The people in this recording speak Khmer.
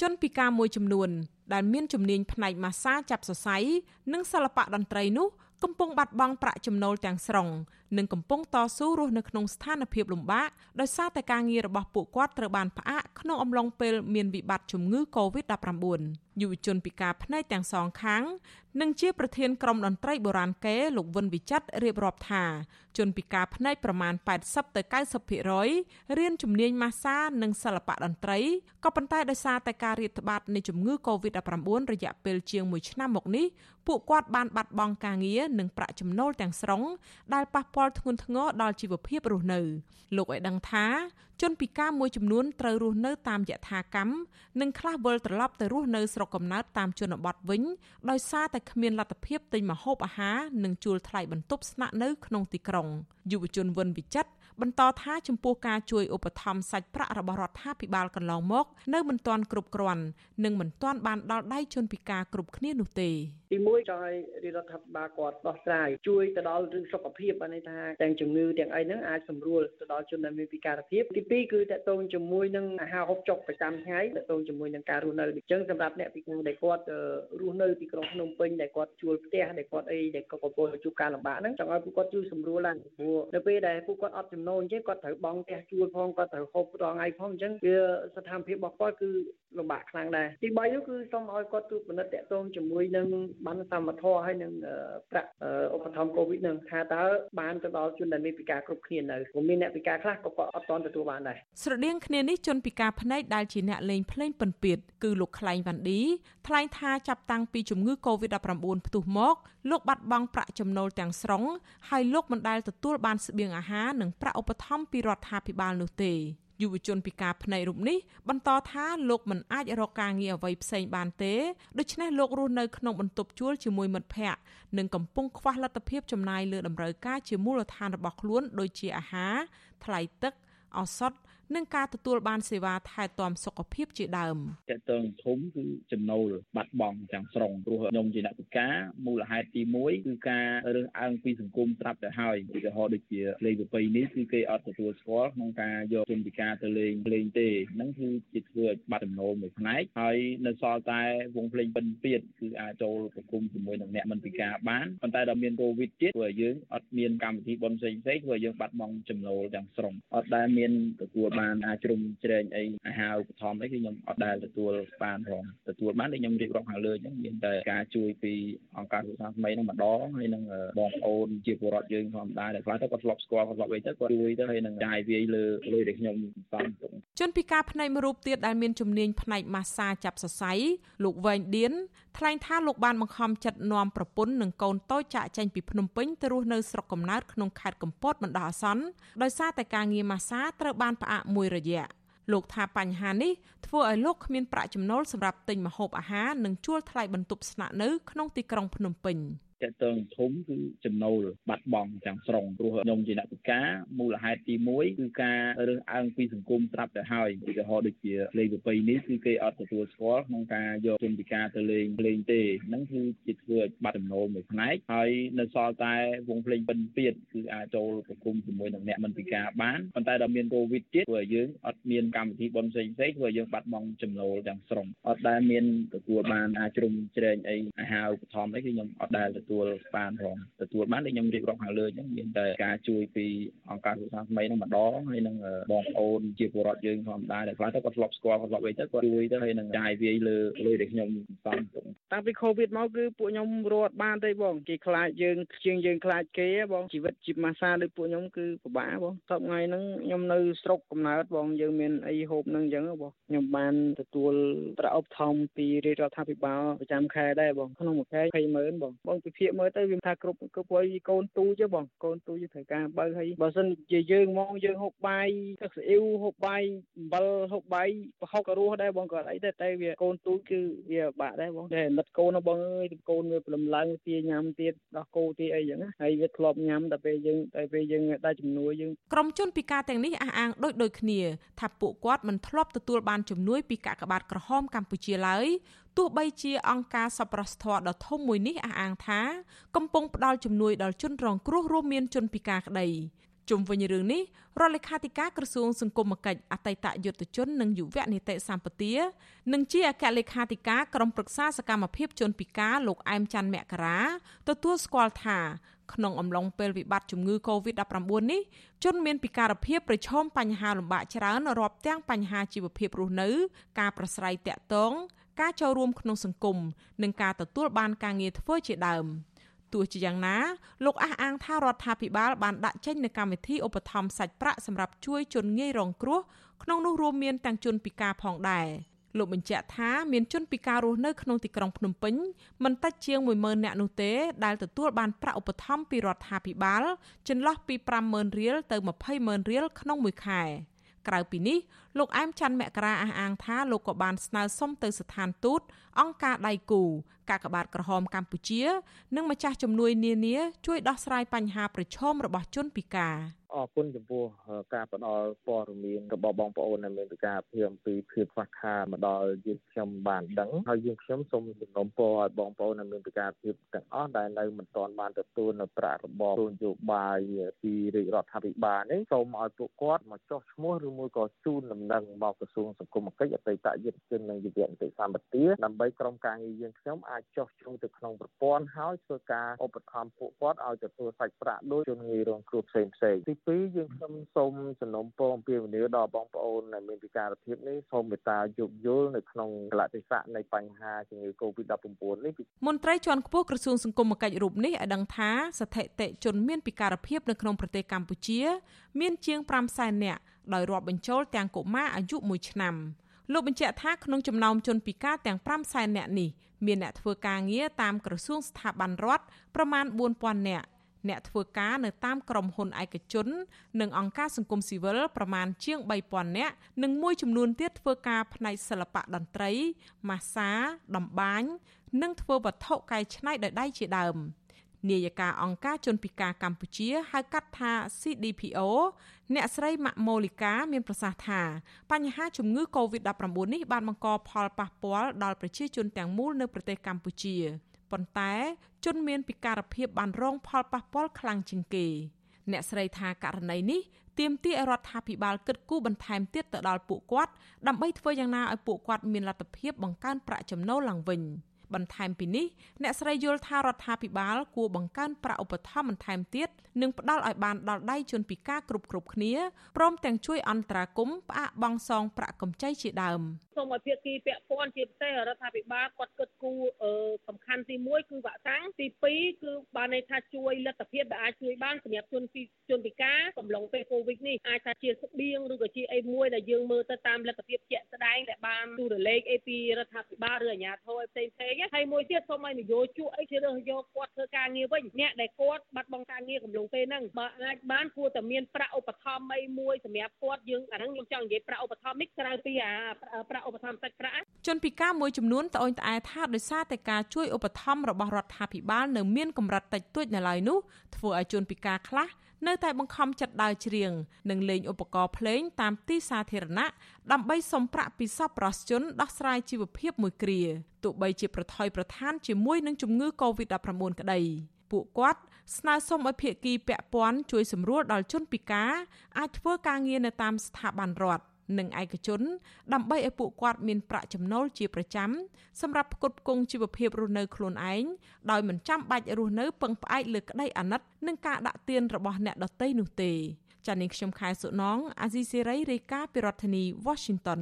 ជនពិការមួយចំនួន ដែលមានជំនាញផ្នែកម៉ាស្សាចាប់សរសៃនិងសិល្បៈតន្ត្រីនោះកំពុងបាត់បង់ប្រាក់ចំណូលទាំងស្រុង និងកំពុងតស៊ូរស់នៅក្នុងស្ថានភាពលំបាកដោយសារតែការងាររបស់ពួកគាត់ត្រូវបានផ្អាកក្នុងអំឡុងពេលមានវិបត្តិជំងឺ Covid-19 យុវជនពិការភ្នែកទាំងសងខាងនិងជាប្រធានក្រុមតន្ត្រីបុរាណកេលោកវិនវិចិត្ររៀបរាប់ថា ជនពិការភ្នែកប្រមាណ80ទៅ90%រៀនជំនាញម៉ាស្សានិងសិល្បៈតន្ត្រីក៏ប៉ុន្តែដោយសារតែការរាតត្បាតនៃជំងឺ Covid-19 រយៈពេលជាង1ឆ្នាំមកនេះពួកគាត់បានបាត់បង់ការងារនិងប្រាក់ចំណូលទាំងស្រុងដែលប៉ះពាល់ធ្ងន់ធ្ងរដល់ជីវភាពរស់នៅលោកឲ្យដឹងថា ជនពិការមួយចំនួនត្រូវរស់នៅតាមយថាកម្មនិងខ្លះវិលត្រឡប់ទៅរស់នៅស្រុកកំណើតតាមជនបទវិញដោយសារតែគ្មានលទ្ធភាពទិញម្ហូបអាហារនិងជួលថ្លៃបន្ទប់ស្នាក់នៅក្នុងទីក្រុងយុវជនវិនវិចិត្រ បន្តថាចំពោះការជួយឧបត្ថម្ភសាច់ប្រាក់របស់រដ្ឋាភិបាលកន្លងមក នៅមិនទាន់គ្រប់គ្រាន់និងមិនទាន់បានដល់ដៃជនពិការគ្រប់គ្នានោះទេទីមួយចង់ឲ្យរដ្ឋាភិបាលគាត់ដោះស្រាយជួយទៅដល់រឿងសុខភាពបានន័យថាទាំងជំងឺទាំងអីហ្នឹងអាចសម្រួលទៅដល់ជនដែលមានពិការភាពទីពីរគឺតកតងជាមួយនឹងអាហារហូបចុកប្រចាំថ្ងៃតកតងជាមួយនឹងការរស់នៅអញ្ចឹងសម្រាប់អ្នកពិការដែលគាត់រស់នៅទីក្រុងភ្នំពេញដែលគាត់ជួលផ្ទះដែលគាត់អីដែលគាត់កំពុងជួបការលំបាកហ្នឹងចង់ឲ្យពួកគាត់ជួយសម្រួលឡើងព្រោះនៅពេលដែលពួកគាត់អត់ចំណូលអញ្ចឹងគាត់ត្រូវបង់ផ្ទះជួលផងគាត់ត្រូវហូបរាល់ថ្ងៃផងអញ្ចឹងវាស្ថានភាពរបស់គាត់គឺលំបាកខ្លាំងដែរទី3នោះគឺសូមឲ្យគាត់ទូពិនិត្យតាក់ទងជាមួយនឹងបានសមត្ថភាពហើយនឹងប្រាក់ឧបត្ថម្ភកូវីដនឹងថាតើបានទៅដល់ជនដែលមានពិការគ្រប់គ្នានៅព្រោះមានអ្នកពិការខ្លះក៏គាត់អត់ទាន់ទទួលបានដែរស្រដៀងគ្នានេះជនពិការភ្នែកដែលជាអ្នកលេងភ្លេងពិនពាតគឺលោកខ្លែងវ៉ាន់ឌីថ្លែងថាចាប់តាំងពីជំងឺ Covid-19 ផ្ទុះមកលោកបាត់បង់ប្រាក់ចំណូលទាំងស្រុងហើយលោកមិនដែលទទួលបានស្បៀងអាហារនិងប្រាក់ឧបត្ថម្ភពីរដ្ឋាភិបាលនោះទេយុវជនពិការភ្នែករូបនេះបន្តថាលោកមិនអាចរកការងារអ្វីផ្សេងបានទេដូច្នេះលោករស់នៅក្នុងបន្ទប់ជួលជាមួយមិត្តភ័ក្តិនិងកំពុងខ្វះលទ្ធភាពចំណាយលើតម្រូវការជាមូលដ្ឋានរបស់ខ្លួនដូចជាអាហារថ្លៃទឹកឱសថ និងការទទួលបានសេវាថែទាំសុខភាពជាដើមតើតើធំគឺចំណូលបាត់បង់ទាំងស្រុងព្រោះខ្ញុំជាអ្នកពិការមូលហេតុទី1គឺការរើសអើងពីសង្គមត្រាប់ទៅហើយឧទាហរណ៍ដូចជាលេងប្រពៃនេះគឺគេអត់ទទួលស្គាល់ក្នុងការយកជនពិការទៅលេងលេងទេហ្នឹងគឺជាធ្វើឲ្យបាត់ចំណូលមួយផ្នែកហើយនៅសល់តែវងភ្លេងពិនពៀតគឺអាចចូលប្រគំជាមួយនឹងអ្នកមិនពិការបានប៉ុន្តែដល់មានកូវីដទៀតធ្វើឲ្យយើងអត់មានកម្មវិធីបុណ្យផ្សេងៗធ្វើឲ្យយើងបាត់បង់ចំណូលទាំងស្រុងអត់ដែលមានទទួលបានអាចជ្រុំជ្រែងអីអាហារឧបត្ថម្ភអីគឺខ្ញុំអត់ដែលទទួលបានផងទទួលបានដូចខ្ញុំរៀបរាប់ខាងលើអញ្ចឹងមានតែការជួយពីអង្គការសុខាថ្មីនោះម្ដងហើយនឹងបងប្អូនជាពលរដ្ឋយើងធម្មតាដែលខ្លះទៅគាត់ធ្លាប់ស្គាល់គាត់ធ្លាប់អីទៅគាត់ជួយទៅហើយនឹងចាយវាយលើលុយដែលខ្ញុំសំទុកជនពិការផ្នែកមួយរូបទៀតដែលមានជំនាញផ្នែកម៉ាស្សាចាប់សរសៃលោកវែងឌៀនថ្លែងថាលោកបានបង្ខំចិត្តនាំប្រពន្ធនិងកូនតូចចាក់ចេញពីភ្នំពេញទៅរស់នៅស្រុកកំណើតក្នុងខេត្តកំពតបណ្ដោះអាសន្នដោយសារតែការងារម៉ាស្សាត្រូវបានផ្អាកមួយរយៈលោកថាបញ្ហានេះធ្វើឲ្យលោកគ្មានប្រាក់ចំណូលសម្រាប់ទិញម្ហូបអាហារនិងជួលថ្លៃបន្ទប់ស្នាក់នៅក្នុងទីក្រុងភ្នំពេញ។ តកតងធំគឺចំណូលបាត់បង់ទាំងស្រុងព្រោះខ្ញុំជាអ្នកពិការមូលហេតុទី1គឺការរើសអើងពីសង្គមស្រាប់ទៅហើយឧទាហរណ៍ដូចជាលេងប្រពៃនេះគឺគេអត់ទទួលស្គាល់ក្នុងការយកជនពិការទៅលេងលេងទេហ្នឹងគឺជាធ្វើឲ្យបាត់ចំណូលមួយផ្នែកហើយនៅសល់តែវងភ្លេងពិនពៀតគឺអាចចូលប្រគំជាមួយនឹងអ្នកមិនពិការបានប៉ុន្តែដល់មានកូវីដទៀតធ្វើឲ្យយើងអត់មានកម្មវិធីបុណ្យផ្សេងៗធ្វើឲ្យយើងបាត់បង់ចំណូលទាំងស្រុងអត់ដែលមានទទួលបានអាចជ្រុំជ្រែងអីអាហារឧបត្ថម្ភអីគឺខ្ញុំអត់ដែលទទួលបានផងទទួលបានដូចខ្ញុំរៀបរាប់ខាងលើអញ្ចឹងមានតែការជួយពីអង្គការសុខាថ្មីនោះម្ដងហើយនឹងបងប្អូនជាពលរដ្ឋយើងធម្មតាដែលខ្លះទៅគាត់ធ្លាប់ស្គាល់គាត់ធ្លាប់អីទៅគាត់ជួយទៅហើយនឹងចាយវាយលើលុយដែលខ្ញុំសំទុកតាំងពី Covid មកគឺពួកខ្ញុំរត់បានទេបងគេខ្លាចយើងជាងយើងខ្លាចគេបងជីវិតជីវម៉ាសាដូចពួកខ្ញុំគឺពិបាកបងតបថ្ងៃហ្នឹងខ្ញុំនៅស្រុកកំណើតបងយើងមានអីហូបហ្នឹងអញ្ចឹងបងខ្ញុំបានទទួលប្រាក់ឧបត្ថម្ភពីរាជរដ្ឋាភិបាលប្រចាំខែដែរបងក្នុងមួយខែ20ម៉ឺនបងបងពិភាក្សាមើលទៅវាថាគ្រប់គ្រប់ហើយកូនទូចបងកូនទូចត្រូវការបើហើយបើសិនជាយើងមកយើងហូបបាយទឹកស៊ីអ៊ីវហូបបាយអំបិលហូបបាយប្រហុកក៏រស់ដែរបងក៏អីដែរតែវាកូនទូចគឺវាបាក់ដែរបងតែនិតកូនបងអើយកូនវាព្រលឹមឡើងទាញ៉ាំទៀតដោះគោទាអីចឹងហើយវាធ្លាប់ញ៉ាំតែពេលយើងតែពេលយើងដែរជំនួយយើងក្រុមជនពិការទាំងនេះអះអាងដូចដូចគ្នាថាពួកគាត់មិនធ្លាប់ទទួលបានជំនួយពីកាកបាទក្រហមកម្ពុជាឡើយទោះ បីជាអង្គការសប្បុរសធម៌ដ៏ធំមួយនេះអះអាងថាកំពុងផ្ដល់ជំនួយដល់ជនរងគ្រោះរួមមានជនពិការក្តីជុំវិញរឿងនេះរដ្ឋលេខាធិការក្រសួងសង្គមគិច្ចអតីតយុទ្ធជននិងយុវនីតិសម្បទានិងជាអគ្គលេខាធិការក្រុមប្រឹក្សាសកម្មភាពជនពិការលោកអែមច័ន្ទមករាទទួលស្គាល់ថាក្នុងអំឡុងពេលវិបត្តិជំងឺ Covid-19 នេះជនមានពិការភាពប្រឈមបញ្ហាលំបាកច្រើនរាប់ទាំងបញ្ហាជីវភាពរស់នៅ ការប្រស្រ័យតាក់ទង ការចូលរួមក្នុងសង្គមនិងការទទួលបានការងារធ្វើជាដើម។ទោះជាយ៉ាងណាលោកអះអាងថារដ្ឋាភិបាលបានដាក់ចេញនូវកម្មវិធីឧបត្ថម្ភសាច់ប្រាក់សម្រាប់ជួយជនងាយរងគ្រោះក្នុងនោះរួមមានទាំងជនពិការផងដែរលោកបញ្ជាក់ថាមានជនពិការរស់នៅក្នុងទីក្រុងភ្នំពេញមិនតិចជាង10000នាក់នោះទេដែលទទួលបានប្រាក់ឧបត្ថម្ភពីរដ្ឋាភិបាលចន្លោះពី50000រៀលទៅ200,000រៀលក្នុងមួយខែ។ ក្រៅពីនេះលោកអែមច័ន្ទមករាអះអាងថាលោកក៏បានស្នើសុំទៅស្ថានទូតអង្គការដៃគូ កាកបាទក្រហមកម្ពុជា និងម្ចាស់ជំនួយនានាជួយដោះស្រាយបញ្ហាប្រឈមរបស់ជនពិការ។អរគុណចំពោះការផ្ដល់ព័ត៌មានរបស់បងប្អូនដែលមានពិការភាពអំពីភាពខ្វះខាតមកដល់យើងខ្ញុំបានដឹងហើយយើងខ្ញុំសូមសំណូមពរឲ្យបងប្អូនដែលមានពិការភាពទាំងអស់ដែលនៅមិនទាន់បានទទួលនៅប្រាក់របបនយោបាយពីរាជរដ្ឋាភិបាលនេះសូមឲ្យពួកគាត់មកចុះឈ្មោះឬមួយក៏ជូនដំណឹងមកក្រសួងសង្គមគិច្ចអតីតយុវជននិងយុវនីតិសម្បទាដើម្បីក្រុមការងារយើងខ្ញុំអាចចុះចូលទៅក្នុងប្រព័ន្ធហើយធ្វើការឧបត្ថម្ភពួកគាត់ឲ្យទទួលសាច់ប្រាក់ដោយជនងាយរងគ្រោះផ្សេងផ្សេងទី2យើងខ្ញុំសូមសំណូមពរអំពាវនាវដល់បងប្អូនដែលមានពិការភាពនេះសូមមេត្តាយោគយល់នៅក្នុងកលៈទេសៈនៃបញ្ហាជំងឺ Covid-19 នេះមន្ត្រីជាន់ខ្ពស់ក្រសួងសង្គមគិច្ចរូបនេះឲ្យដឹងថាស្ថិតិជនមានពិការភាពនៅក្នុងប្រទេសកម្ពុជា មានជាង5សែននាក់ដោយរាប់បញ្ចូលទាំងកុមារអាយុ1ឆ្នាំ លោកបញ្ជាក់ថាក្នុងចំណោមជនពិការទាំង5សែននាក់នេះមានអ្នកធ្វើការងារតាមក្រសួងស្ថាប័នរដ្ឋប្រមាណ4000នាក់អ្នកធ្វើការនៅតាមក្រុមហ៊ុនឯកជន និងអង្គការសង្គមស៊ីវិលប្រមាណជាង3000នាក់និងមួយចំនួនទៀតធ្វើការផ្នែកសិល្បៈតន្ត្រីម៉ាស្សាតម្បាញនិងធ្វើវត្ថុកែច្នៃដោយដៃជាដើម នាយិកាអង្គការជនពិការកម្ពុជាហៅកាត់ថា CDPO អ្នកស្រីម៉ាក់ម៉ូលីកាមានប្រសាសន៍ថាបញ្ហាជំងឺ Covid-19 នេះបានបង្កផលប៉ះពាល់ដល់ប្រជាជនទាំងមូលនៅប្រទេសកម្ពុជាប៉ុន្តែ ជនមានពិការភាពបានរងផលប៉ះពាល់ខ្លាំងជាងគេ អ្នកស្រីថាករណីនេះទាមទារឲ្យរដ្ឋាភិបាលគិតគូរបន្ថែមទៀតទៅដល់ពួកគាត់ដើម្បីធ្វើយ៉ាងណាឲ្យពួកគាត់មានលទ្ធភាពបង្កើនប្រាក់ចំណូលឡើងវិញ។ បន្ថែមពីនេះអ្នកស្រីយល់ថារដ្ឋាភិបាលគួរបង្កើនប្រាក់ឧបត្ថម្ភបន្ថែមទៀតនិងផ្ដល់ឲ្យបានដល់ដៃជនពិការគ្រប់គ្រប់គ្នាព្រមទាំងជួយអន្តរាគមន៍ផ្អាកបង់សងប្រាក់កម្ចីជាដើមសូមឲ្យភាគីពាក់ព័ន្ធជាពិសេសរដ្ឋាភិបាលគាត់គិតគូរសំខាន់ទី1គឺវ៉ាក់សាំងទី2គឺបានន័យថាជួយលទ្ធភាពដែលអាចជួយបានសម្រាប់ជនពីជនពិការកំឡុងពេលកូវីដនេះអាចថាជាស្បៀងឬក៏ជាអីមួយដែលយើងមើលទៅតាមលទ្ធភាពជាក់ស្ដែងដែលបានទូរលេខអីពីរដ្ឋាភិបាលឬអាជ្ញាធរផ្សេងផ្សេងហើយមួយទៀតសូមឲ្យនយោជកអីជ្រើសយកគាត់ធ្វើការងារវិញអ្នកដែលគាត់បាត់បង់ការងារកំឡុងពេលហ្នឹងបើអាចបានគួរតែមានប្រាក់ឧបត្ថម្ភអីមួយសម្រាប់គាត់យើងអាហ្នឹងខ្ញុំចង់និយាយប្រាក់ឧបត្ថម្ភនេះក្រៅពីអាប្រាក់ឧបត្ថម្ភសាច់ប្រាក់ជនពិការមួយចំនួនត្អូញត្អែថាដោយសារតែការជួយឧបត្ថម្ភរបស់រដ្ឋាភិបាលនៅមានកម្រិតតិចតួចនៅឡើយនោះធ្វើឲ្យជនពិការខ្លះនៅតែបង្ខំចិត្តដើរច្រៀងនិងលេងឧបករណ៍ភ្លេងតាមទីសាធារណៈដើម្បីសុំប្រាក់ពីសប្បុរសជនដោះស្រាយជីវភាពមួយគ្រាទោះបីជាប្រថុយប្រឋានជាមួយនឹងជំងឺ Covid-19 ក្តីពួកគាត់ស្នើសុំឲ្យភាគីពាក់ព័ន្ធជួយសម្រួលដល់ជនពិការអាចធ្វើការងារនៅតាមស្ថាប័នរដ្ឋ និងឯកជនដើម្បីឲ្យពួកគាត់មានប្រាក់ចំណូលជាប្រចាំសម្រាប់ផ្គត់ផ្គង់ជីវភាពរស់នៅខ្លួនឯងដោយមិនចាំបាច់រស់នៅពឹងផ្អែកលើក្តីអាណិតនិងការដាក់ទានរបស់អ្នកដទៃនោះទេចា៎នាងខ្ញុំខែសុណងអាស៊ីសេរីរាយការណ៍ពីរដ្ឋធានី Washington